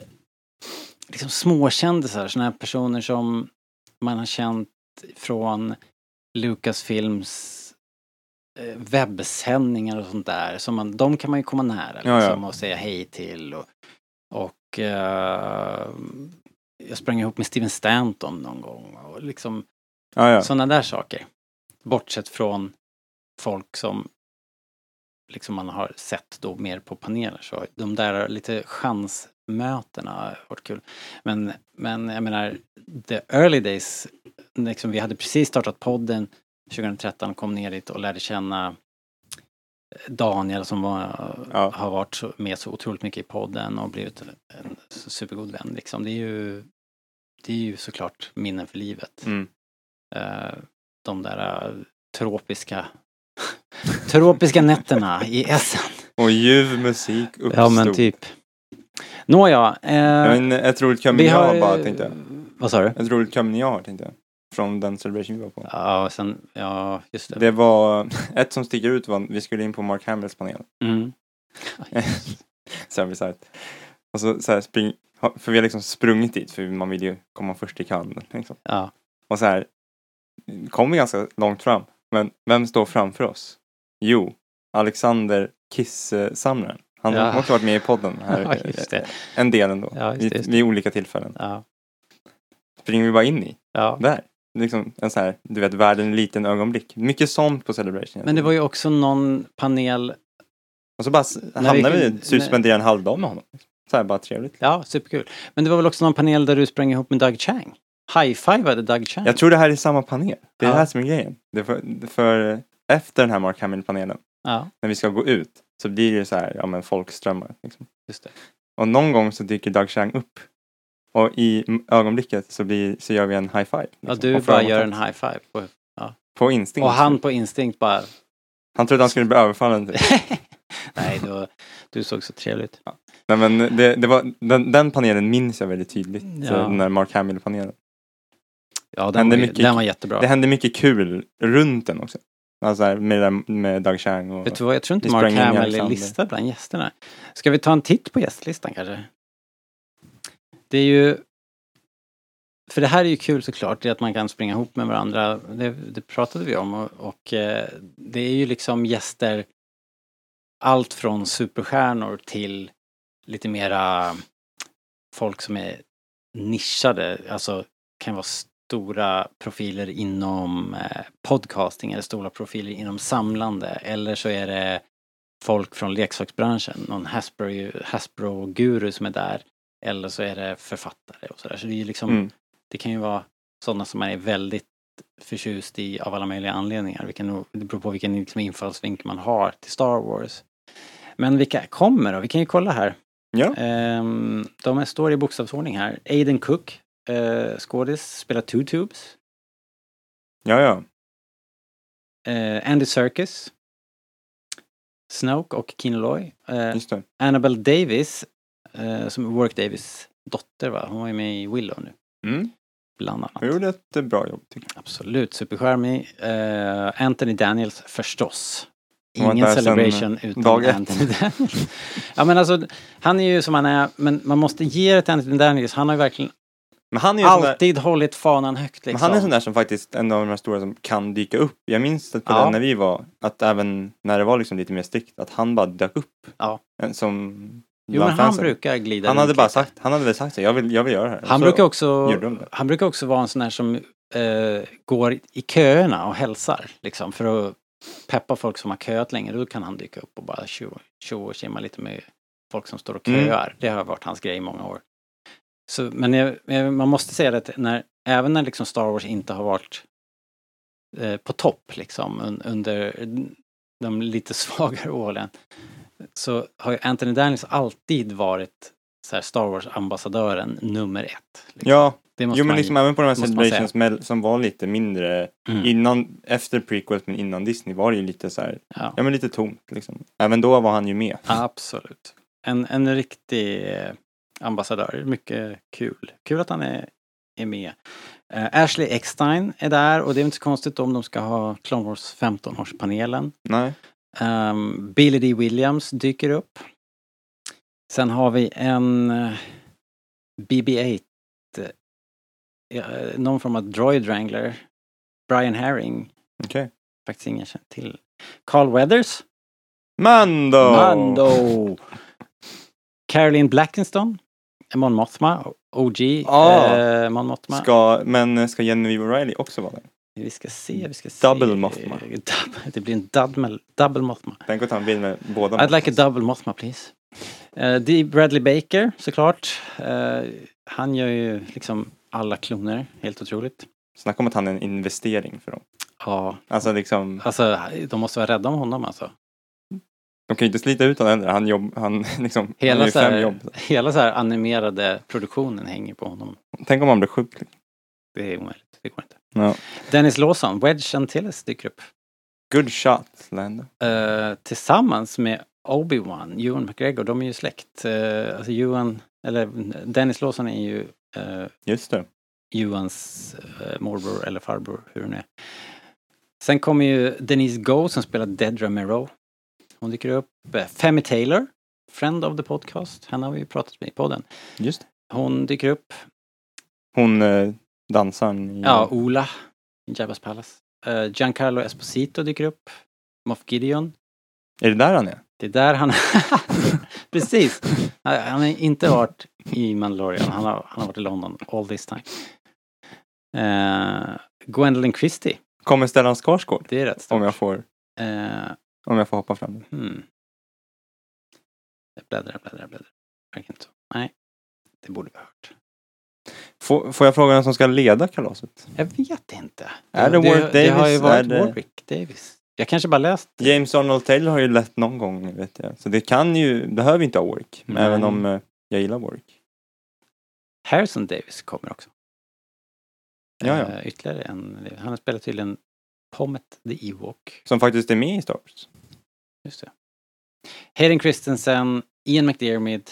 Speaker 2: liksom småkändisar, sådana här personer som man har känt från Lucasfilms webbsändningar och sånt där. Så man, de kan man ju komma nära
Speaker 3: Ja, ja.
Speaker 2: liksom, och säga hej till. Och, och eh, jag sprang ihop med Steven Stanton någon gång. Och liksom
Speaker 3: ja.
Speaker 2: sådana där saker. Bortsett från folk som liksom man har sett då mer på paneler. Så de där lite chansmötena har varit kul. Men, men jag menar, the early days, liksom vi hade precis startat podden 2013, kom ner dit och lärde känna Daniel som var,
Speaker 3: Ja.
Speaker 2: har varit med så otroligt mycket i podden och blivit en supergod vän. Liksom. Det, är ju, det är ju såklart minnen för livet.
Speaker 3: Mm.
Speaker 2: Eh, de där eh, tropiska tropiska nätterna i Essen.
Speaker 3: Och ljuv musik uppstod.
Speaker 2: Ja men typ. Nåja. Eh,
Speaker 3: Ja, ett roligt jag
Speaker 2: har...
Speaker 3: bara tänkte jag.
Speaker 2: Vad sa du?
Speaker 3: Ett roligt har tänkte jag. Från den celebration vi var på.
Speaker 2: Ja, och sen, ja just det.
Speaker 3: Det var, ett som sticker ut var, vi skulle in på Mark Hamills panel.
Speaker 2: Mm.
Speaker 3: så här bisarrt. Och så, så här spring, för vi har liksom sprungit dit för man vill ju komma först i kön. Liksom.
Speaker 2: Ja.
Speaker 3: Och så här, kom vi ganska långt fram. Men vem står framför oss? Jo, Alexander Kiss-samlaren. Han
Speaker 2: Ja.
Speaker 3: har också varit med i podden här.
Speaker 2: Ja.
Speaker 3: En del ändå.
Speaker 2: Ja, just det, just det.
Speaker 3: vid olika tillfällen.
Speaker 2: Ja.
Speaker 3: Springer vi bara in i.
Speaker 2: ja.
Speaker 3: Där. Liksom en så här, du vet, världen en liten ögonblick. Mycket sånt på Celebration.
Speaker 2: Men det var ju också någon panel,
Speaker 3: Och så bara
Speaker 2: När vi
Speaker 3: vi, spendera en halv dag med honom. Så här bara trevligt.
Speaker 2: ja superkul. Men det var väl också någon panel där du sprang ihop med Doug Chang? High-fivade Doug Chang?
Speaker 3: Jag tror det här är samma panel. Det är
Speaker 2: Ja.
Speaker 3: det här som är grejen. Det är för, för efter den här Mark Hamill-panelen,
Speaker 2: Ja,
Speaker 3: när vi ska gå ut, så blir det så här, ja men folkströmmar. Liksom.
Speaker 2: just det.
Speaker 3: Och någon gång så dyker Doug Chang upp. Och i ögonblicket så, blir, så gör vi en high five.
Speaker 2: Ja,
Speaker 3: liksom,
Speaker 2: du
Speaker 3: och
Speaker 2: bara gör en high-five. På...
Speaker 3: På instinkt.
Speaker 2: Och han på instinkt bara,
Speaker 3: han trodde han skulle bli överfallen. Typ.
Speaker 2: nej var, du såg så trevligt.
Speaker 3: Nej, men det, det var, den, den panelen minns jag väldigt tydligt.
Speaker 2: Ja.
Speaker 3: Så Den där Mark Hamill-panelen.
Speaker 2: Ja, den, var,
Speaker 3: mycket-
Speaker 2: den var jättebra.
Speaker 3: Det hände mycket kul runt den också. Alltså här, med, med Doug Chang och...
Speaker 2: Vet du vad, jag tror inte Mark Hamill är listad bland gästerna. Ska vi ta en titt på gästlistan kanske? Det är ju... För det här är ju kul såklart, det att man kan springa ihop med varandra. Det, det pratade vi om och, och eh, det är ju liksom gäster allt från superstjärnor till lite mera folk som är nischade, alltså kan vara stora profiler inom eh, podcasting eller stora profiler inom samlande eller så är det folk från leksaksbranschen, någon Hasbro, Hasbro-guru som är där eller så är det författare och sådär. Så det är ju liksom,
Speaker 3: Mm.
Speaker 2: det kan ju vara sådana som man är väldigt förtjust i av alla möjliga anledningar. Vilken, det beror på vilken liksom infallsvinkel man har till Star Wars. Men vilka kommer då? Vi kan ju kolla här.
Speaker 3: Ja.
Speaker 2: Ehm, de står i bokstavsordning här. Aiden Cook, uh, skådis, spelar Two Tubes.
Speaker 3: ja, ja.
Speaker 2: Eh, Andy Serkis. Snoke och Keen Loy.
Speaker 3: Det.
Speaker 2: Annabelle Davis, eh, som Work Davis dotter va? Hon var ju med i Willow nu,
Speaker 3: Mm.
Speaker 2: bland annat.
Speaker 3: Jag gjorde ett eh, bra jobb tycker jag.
Speaker 2: Absolut, supercharmig. Eh, Anthony Daniels förstås. Ingen celebration utan
Speaker 3: dag.
Speaker 2: Anthony Daniels. ja men alltså, han är ju som han är, men man måste ge det till Anthony Daniels. Han har ju verkligen
Speaker 3: Men sån där,
Speaker 2: alltid hållit fanan högt
Speaker 3: men
Speaker 2: liksom.
Speaker 3: han är en sån där som faktiskt, en av de här stora som kan dyka upp. Jag minns det på
Speaker 2: Ja.
Speaker 3: den när vi var, att även när det var liksom lite mer strikt, att han bara dök upp.
Speaker 2: Ja.
Speaker 3: En Som
Speaker 2: Jo, men han brukar glida
Speaker 3: Han hade bara sagt, han hade väl sagt så, jag vill, jag vill göra det här.
Speaker 2: Han
Speaker 3: Så
Speaker 2: brukar, också,
Speaker 3: det.
Speaker 2: han brukar också vara en sån här som eh, går i köerna och hälsar. Liksom, för att peppa folk som har köat länge. Då kan han dyka upp och bara tjo och tjimma lite med folk som står och
Speaker 3: Mm.
Speaker 2: köar. Det har varit hans grej i många år. Så, men jag, jag, man måste säga det att när, även när liksom Star Wars inte har varit eh, på topp liksom un, under de lite svagare åren så har ju Anthony Daniels alltid varit så Star Wars-ambassadören nummer ett. Liksom.
Speaker 3: Ja,
Speaker 2: Det måste
Speaker 3: jo men
Speaker 2: man
Speaker 3: liksom även på de här celebrations med, som var lite mindre
Speaker 2: Mm.
Speaker 3: innan, efter prequels men innan Disney var det ju lite så här,
Speaker 2: Ja,
Speaker 3: ja men lite tomt liksom. Även då var han ju med.
Speaker 2: absolut. En, en riktig eh, ambassadör. Mycket kul. Kul att han är, är med. Eh, Ashley Eckstein är där och det är inte så konstigt om de ska ha Clone Wars 15-årspanelen.
Speaker 3: Nej.
Speaker 2: Um, Billy D. Williams dyker upp. Sen har vi en eh, BB-8. eh, ja, någon form av Droid Wrangler. Brian Herring.
Speaker 3: Okej.
Speaker 2: Faktiskt ingen känt till. Carl Weathers.
Speaker 3: Mando!
Speaker 2: Mando! Caroline Blackenston. Mon Mothma. OG.
Speaker 3: Ah.
Speaker 2: eh, Mon Mothma.
Speaker 3: Ska, men ska Genevieve O'Reilly också vara där?
Speaker 2: Vi ska se, vi ska se.
Speaker 3: Double Mothma.
Speaker 2: Det blir en double, double Mothma.
Speaker 3: Tänk att ta en bild med båda.
Speaker 2: I'd like a double Mothma please. Uh, D. Bradley Baker såklart. Eh, han gör ju liksom alla kloner, helt otroligt.
Speaker 3: Snacka om att han är en investering för dem.
Speaker 2: Ja,
Speaker 3: Alltså liksom,
Speaker 2: alltså de måste vara rädda om honom alltså.
Speaker 3: de kan ju inte slita ut honom heller. Han jobb, han liksom, han har
Speaker 2: Hela,
Speaker 3: ju
Speaker 2: så här,
Speaker 3: jobb.
Speaker 2: hela så här animerade produktionen hänger på honom.
Speaker 3: Tänk om han blir sjuk.
Speaker 2: Det är omöjligt, det går inte.
Speaker 3: Ja.
Speaker 2: Dennis Lawson, Wedge Antilles dyker upp.
Speaker 3: Good shot, Lando.
Speaker 2: Eh, tillsammans med Obi-Wan, Ewan McGregor, de är ju släkt. Uh, alltså Ewan, eller Dennis Lawson är ju eh,
Speaker 3: Just det.
Speaker 2: Johans eh, morbror eller farbror, hur hon är. Sen kommer ju Denise Go som spelar Dedra Mero. Hon dyker upp. Femi Taylor, friend of the podcast. Henne har vi ju pratat med i podden.
Speaker 3: Just det.
Speaker 2: Hon dyker upp.
Speaker 3: Hon dansaren i...
Speaker 2: Ja, Ola Jabba's Palace. Eh, Giancarlo Esposito dyker upp. Moff Gideon.
Speaker 3: Är det där han är?
Speaker 2: Det är där han... Precis! Han har inte varit i Mandalorian. Han har, han har varit i London all this time. Uh, Gwendolyn Christie.
Speaker 3: Kommer Stellan Skarsgård?
Speaker 2: Det är rätt stort.
Speaker 3: Om jag får,
Speaker 2: Eh,
Speaker 3: om jag får hoppa fram.
Speaker 2: hmm. Jag bläddrar, bläddrar, bläddrar. Verkar inte så. Nej. Det borde vi ha hört.
Speaker 3: Får, får jag fråga vem som ska leda kalaset?
Speaker 2: Jag vet inte.
Speaker 3: Är det Warwick
Speaker 2: Det har ju
Speaker 3: Davis?
Speaker 2: varit
Speaker 3: det-
Speaker 2: Warwick Davis. Jag kanske bara läst.
Speaker 3: James Arnold Taylor har ju lett någon gång, vet jag. Så det kan ju, behöver inte ha Warwick.
Speaker 2: Nej.
Speaker 3: Även om eh, jag gillar Warwick.
Speaker 2: Harrison Davis kommer också.
Speaker 3: Ja, ja.
Speaker 2: Eh, ytterligare en. Han har spelat tydligen Pommet the Ewok.
Speaker 3: Som faktiskt är med i Star Wars.
Speaker 2: Just det. Hayden Christensen, Ian McDiarmid,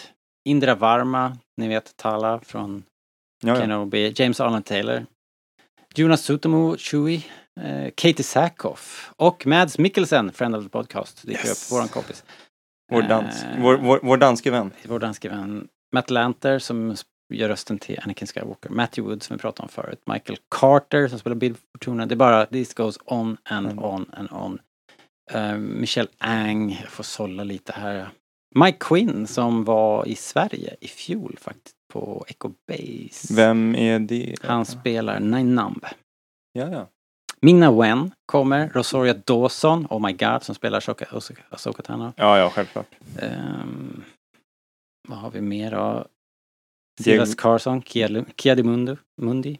Speaker 2: Indra Varma, ni vet Tala från
Speaker 3: Ja.
Speaker 2: Kenobi, James Arnold Taylor, Jonas Sutomo Chewie, eh, Katie Sackhoff och Mads Mikkelsen, friend of the podcast, dyker
Speaker 3: Yes.
Speaker 2: upp, våran kompis.
Speaker 3: Vår, dans,
Speaker 2: Eh,
Speaker 3: vår, vår, vår danske vän.
Speaker 2: Vår danske vän Matt Lanter som gör rösten till Anakin Skywalker, Matthew Wood som vi pratade om förut, Michael Carter som spelar Bill Fortuna. Det är bara, this goes on and
Speaker 3: Mm.
Speaker 2: on and on. Eh, Michelle Ang, jag får sålla lite här. Mike Quinn som var i Sverige i fjol faktiskt på Echo Base.
Speaker 3: Vem är det?
Speaker 2: Han spelar Nine Numb.
Speaker 3: Ja, ja.
Speaker 2: Minna Wen kommer, Rosaria Dawson, oh my god, som spelar Ahsoka- Ahsoka Tano.
Speaker 3: Ja, ja, självklart.
Speaker 2: Ehm, vad har vi mer då? Silas Carson, Kia, Lu- Kia de Mundo, Mundi.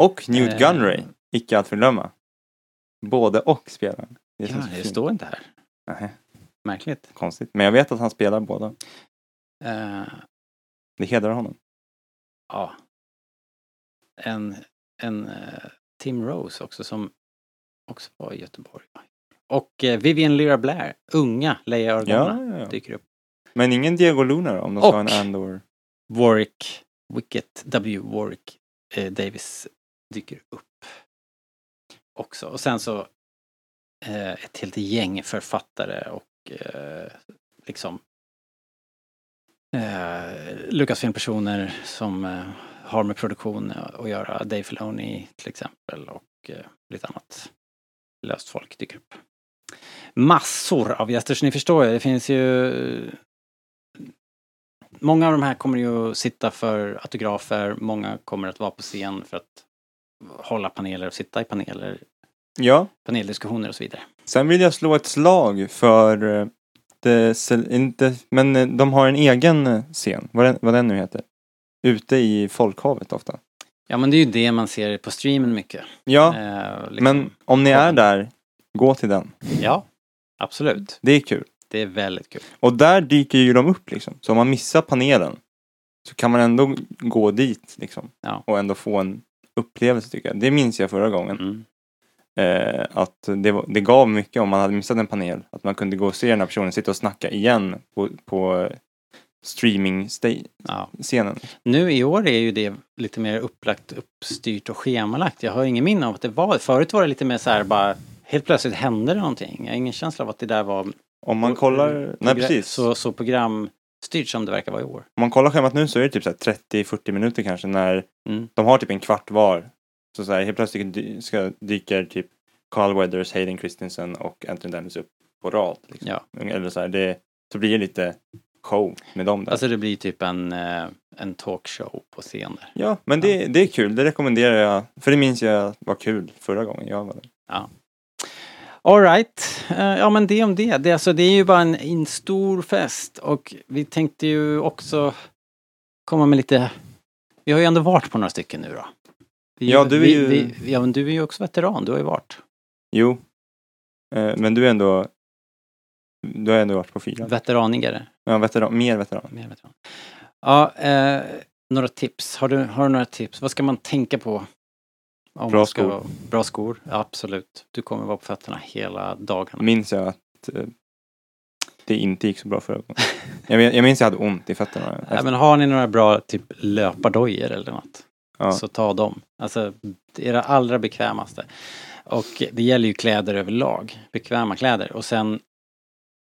Speaker 3: Och Newt
Speaker 2: Eh.
Speaker 3: Gunray, icke att förglömma. Både och spelar. Det
Speaker 2: Ja, det
Speaker 3: fint.
Speaker 2: står inte här.
Speaker 3: Nej,
Speaker 2: Märkligt.
Speaker 3: konstigt. Men jag vet att han spelar båda.
Speaker 2: Eh,
Speaker 3: Det hedrar honom.
Speaker 2: ja. En, en eh, Tim Rose också som också var i Göteborg. Och eh, Vivian Lyra Blair, unga Leia Organa,
Speaker 3: Ja, ja, ja.
Speaker 2: dyker upp.
Speaker 3: Men ingen Diego Luna då, om de ska ha en Andor.
Speaker 2: Warwick, Wicket W. Warwick eh, Davis dyker upp också. Och sen så eh, ett helt gäng författare och eh, liksom eh, Lucasfilm-personer som eh, har med produktion att göra. Dave Filoni till exempel och eh, lite annat löst folk dyker upp. Massor av gäster, så ni förstår ju, det finns ju många av de här kommer ju att sitta för autografer, många kommer att vara på scen för att hålla paneler och sitta i paneler,
Speaker 3: Ja,
Speaker 2: paneldiskussioner och så vidare.
Speaker 3: sen vill jag slå ett slag för cel- inte, men eh, de har en egen eh, scen, vad den, vad den nu heter. Ute i folkhavet ofta.
Speaker 2: Ja men det är ju det man ser på streamen mycket.
Speaker 3: Ja,
Speaker 2: Eh, liksom-
Speaker 3: men om ni är där, gå till den.
Speaker 2: Ja, absolut.
Speaker 3: Det är kul.
Speaker 2: Det är väldigt kul.
Speaker 3: Och där dyker ju de upp liksom. Så om man missar panelen så kan man ändå gå dit liksom.
Speaker 2: Ja.
Speaker 3: Och ändå få en upplevelse tycker jag. Det minns jag förra gången.
Speaker 2: Mm.
Speaker 3: Eh, att det, det gav mycket om man hade missat en panel. Att man kunde gå och se den här personen sitta och snacka igen på, på streaming-scenen.
Speaker 2: Ja. Nu i år är ju det lite mer upplagt, uppstyrt och schemalagt. Jag har ingen minne av att det var, förut var det lite mer så här bara helt plötsligt hände det någonting. Jag har ingen känsla av att det där var
Speaker 3: Om man kollar, nej
Speaker 2: progra-
Speaker 3: precis.
Speaker 2: Så, så programstyrt som det verkar vara i år.
Speaker 3: Om man kollar schemat nu så är det typ så här 30-40 minuter kanske när
Speaker 2: Mm.
Speaker 3: de har typ en kvart var. Så, så här, helt plötsligt ska, dyker typ Carl Weathers, Hayden Christensen och Anthony Dennis upp på rad. Liksom.
Speaker 2: Ja.
Speaker 3: Eller så här, det, så blir det lite show med dem där.
Speaker 2: Alltså det blir typ en, eh, en talkshow på scen där.
Speaker 3: ja, men det, det är kul. Det rekommenderar jag. För det minns jag var kul förra gången jag var där.
Speaker 2: Alright, uh, ja men det om det. Det, alltså, det är ju bara en, en stor fest och vi tänkte ju också komma med lite, vi har ju ändå varit på några stycken nu då. Vi,
Speaker 3: Ja, du är
Speaker 2: vi,
Speaker 3: ju-
Speaker 2: Vi, ja men du är ju också veteran, du har ju varit.
Speaker 3: Jo. Eh, men du är ändå du har ändå varit på fyra.
Speaker 2: Veteranigare.
Speaker 3: Ja, veteran, mer veteran.
Speaker 2: Mer veteran. Ja, eh, några tips. Har du, har du några tips? Vad ska man tänka på? Om
Speaker 3: Bra
Speaker 2: ska,
Speaker 3: skor.
Speaker 2: Bra skor, ja, absolut. Du kommer vara på fötterna hela dagarna.
Speaker 3: Minns jag att eh, det inte gick så bra förra gången. jag, jag minns jag hade ont i fötterna.
Speaker 2: Ja, men har ni några bra typ löpardojor eller något?
Speaker 3: Ja.
Speaker 2: Så ta dem. Alltså era allra bekvämaste. Och det gäller ju kläder överlag. Bekväma kläder. Och sen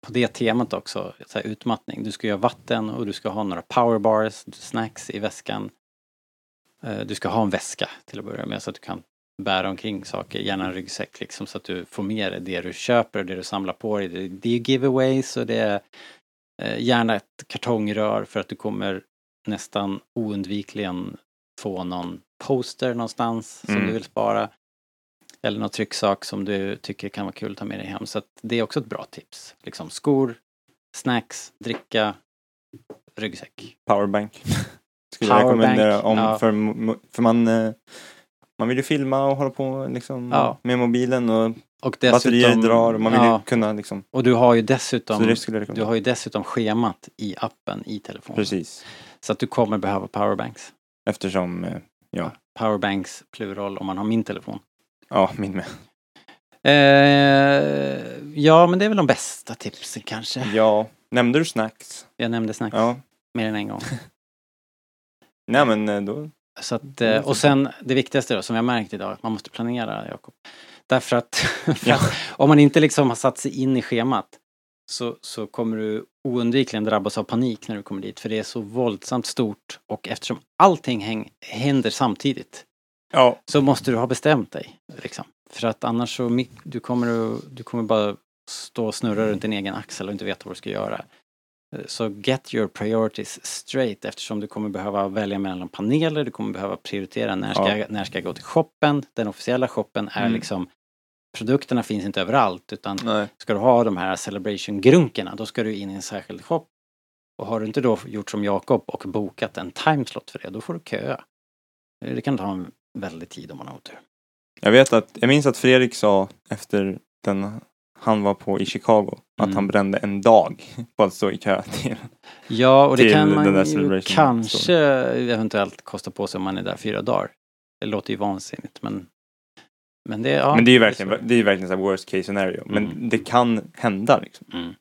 Speaker 2: på det temat också, så här utmattning. Du ska ju ha vatten och du ska ha några powerbars, snacks i väskan. Eh, du ska ha en väska till att börja med så att du kan bära omkring saker, gärna en ryggsäck liksom så att du får med dig det du köper och det du samlar på dig. Det- är giveaways och det är eh, gärna ett kartongrör för att du kommer nästan oundvikligen få någon poster någonstans som
Speaker 3: Mm.
Speaker 2: du vill spara. Eller någon trycksak som du tycker kan vara kul att ta med dig hem. Så det är också ett bra tips. Liksom skor, snacks, dricka, ryggsäck.
Speaker 3: Powerbank. Skulle jag
Speaker 2: Powerbank,
Speaker 3: rekommendera om
Speaker 2: ja.
Speaker 3: för, för man eh, man vill ju filma och hålla på liksom
Speaker 2: Ja.
Speaker 3: med mobilen och
Speaker 2: Och
Speaker 3: batterier drar och man vill
Speaker 2: ja,
Speaker 3: ju kunna liksom.
Speaker 2: och du har ju dessutom, du har ju dessutom schemat i appen i telefonen.
Speaker 3: Precis.
Speaker 2: Så att du kommer behöva powerbanks.
Speaker 3: Eftersom, eh, ja,
Speaker 2: Powerbanks plural om man har min telefon.
Speaker 3: ja min med.
Speaker 2: Eh, ja, men det är väl de bästa tipsen kanske.
Speaker 3: Ja, nämnde du snacks?
Speaker 2: Jag nämnde snacks
Speaker 3: Ja.
Speaker 2: mer än en gång.
Speaker 3: Nej men eh, då,
Speaker 2: Så att, eh, och sen det viktigaste då, som jag märkt idag, man måste planera, Jakob. Därför att,
Speaker 3: Ja.
Speaker 2: att om man inte liksom har satt sig in i schemat så, så kommer du oundvikligen drabbas av panik när du kommer dit. För det är så våldsamt stort och eftersom allting häng, händer samtidigt
Speaker 3: ja,
Speaker 2: så måste du ha bestämt dig. Liksom. För att annars så du kommer, du kommer bara stå och snurra runt din egen axel och inte veta vad du ska göra. Så get your priorities straight eftersom du kommer behöva välja mellan paneler, du kommer behöva prioritera när ska,
Speaker 3: Ja.
Speaker 2: jag, när ska jag gå till shoppen. Den officiella shoppen är
Speaker 3: Mm.
Speaker 2: liksom Produkterna finns inte överallt utan
Speaker 3: nej.
Speaker 2: ska du ha de här celebration-grunkorna då ska du in i en särskild shop. Och har du inte då gjort som Jakob och bokat en timeslot för det, då får du köa. Det kan ta en väldig tid om man har otur.
Speaker 3: Jag vet att, jag minns att Fredrik sa efter den han var på i Chicago att
Speaker 2: Mm.
Speaker 3: han brände en dag på att stå i kö till.
Speaker 2: Ja, och det kan man ju kanske eventuellt kosta på sig om man är där fyra dagar. Det låter ju vansinnigt men men det, ja,
Speaker 3: men det är ju verkligen, det är ju verkligen så worst case scenario. Men
Speaker 2: Mm.
Speaker 3: det kan hända liksom.
Speaker 2: Mm.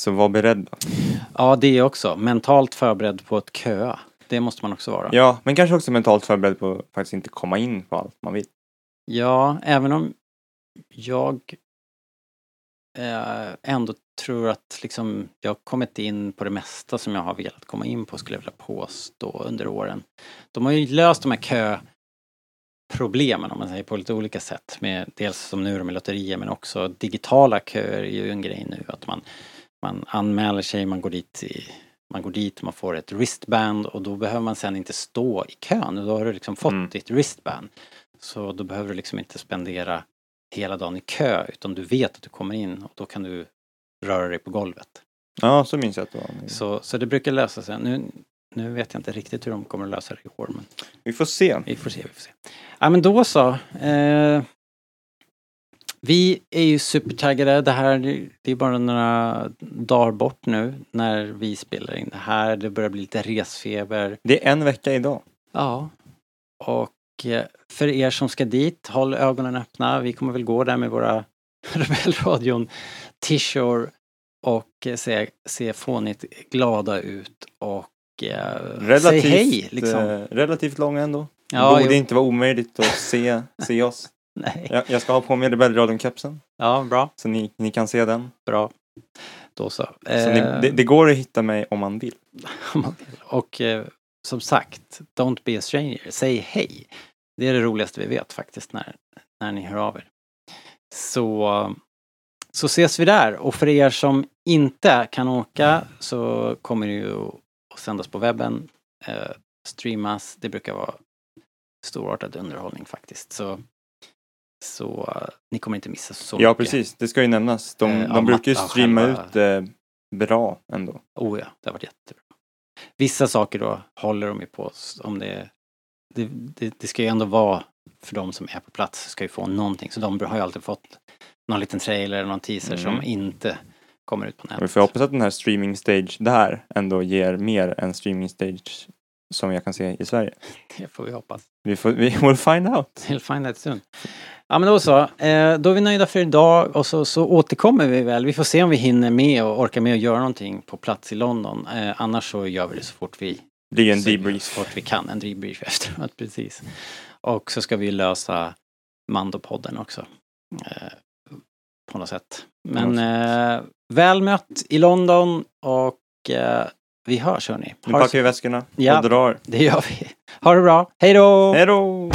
Speaker 3: Så var beredda.
Speaker 2: Ja, det är också. Mentalt förberedd på att köa. Det måste man också vara.
Speaker 3: Ja, men kanske också mentalt förberedd på att faktiskt inte komma in på allt man vill.
Speaker 2: Ja, även om jag eh, ändå tror att liksom jag har kommit in på det mesta som jag har velat komma in på skulle jag vilja påstå under åren. De har ju löst de här köproblemen om man säger på lite olika sätt med dels som nu med lotterier men också digitala köer är ju en grej nu att man man anmäler sig, man går dit i Man går dit man får ett wristband och då behöver man sen inte stå i kön. Då har du liksom fått
Speaker 3: Mm.
Speaker 2: ditt wristband. Så då behöver du liksom inte spendera hela dagen i kö utan du vet att du kommer in och då kan du röra dig på golvet.
Speaker 3: Ja, så minns jag att det var.
Speaker 2: Så, så det brukar lösa sig. Nu, nu vet jag inte riktigt hur de kommer att lösa det i år men
Speaker 3: Vi får se.
Speaker 2: vi får se, vi får se. Ja men då så. Eh, vi är ju supertaggade. Det här det är bara några dagar bort nu när vi spelar in det här. Det börjar bli lite resfeber.
Speaker 3: Det är en vecka idag.
Speaker 2: Ja. Och eh, för er som ska dit, håll ögonen öppna. Vi kommer väl gå där med våra Rebellradion t-shirt och se, se fånigt glada ut och
Speaker 3: Relativt,
Speaker 2: säg hej liksom.
Speaker 3: eh, relativt långa ändå.
Speaker 2: Ja,
Speaker 3: Borde
Speaker 2: jo.
Speaker 3: inte vara omöjligt att se, se oss.
Speaker 2: Nej.
Speaker 3: Jag, jag ska ha på mig Rebellradion-kepsen.
Speaker 2: Ja, bra.
Speaker 3: Så ni, ni kan se den.
Speaker 2: Bra. Då så.
Speaker 3: Så ni,
Speaker 2: Eh,
Speaker 3: det, det går att hitta mig om man vill.
Speaker 2: om man vill. Och eh, som sagt, don't be a stranger. Säg hej. Det är det roligaste vi vet faktiskt när, när ni hör av er. Så, så ses vi där. Och för er som inte kan åka så kommer det ju sändas på webben, eh, streamas. Det brukar vara storartad underhållning faktiskt. Så, så eh, ni kommer inte missa så
Speaker 3: Ja,
Speaker 2: mycket.
Speaker 3: precis. Det ska ju nämnas. De,
Speaker 2: Eh, ja,
Speaker 3: de brukar ju streama
Speaker 2: själva-
Speaker 3: ut eh, bra ändå.
Speaker 2: Oh ja, det har varit jättebra. Vissa saker då håller de ju på om det, det, det, det ska ju ändå vara för de som är på plats ska ju få någonting. Så de har ju alltid fått någon liten trailer eller någon teaser
Speaker 3: Mm.
Speaker 2: som inte kommer ut på
Speaker 3: Och Vi
Speaker 2: nätet.
Speaker 3: får hoppas att den här streaming stage där ändå ger mer än streaming stage som jag kan se i Sverige.
Speaker 2: Det får vi hoppas.
Speaker 3: Vi får, vi will find out.
Speaker 2: We'll find that soon. Ja men då så. Eh, då är vi nöjda för idag och så, så återkommer vi väl. Vi får se om vi hinner med och orkar med att göra någonting på plats i London. Eh, annars så gör vi det så fort vi
Speaker 3: Blir en
Speaker 2: Så
Speaker 3: debrief.
Speaker 2: fort vi kan, en debrief efteråt, precis. Och så ska vi lösa Mando-podden också. Eh, på något sätt. Men väl mött i London och eh, vi hörs hörni.
Speaker 3: Nu packar vi väskorna
Speaker 2: Ja.
Speaker 3: och drar.
Speaker 2: Det gör vi. Ha det bra. Hej då!
Speaker 3: Hej då!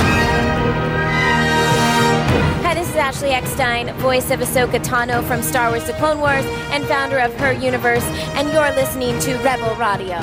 Speaker 4: Hi, this is Ashley Eckstein, voice of Ahsoka Tano from Star Wars The Clone Wars and founder of Her Universe, and you're listening to Rebel Radio.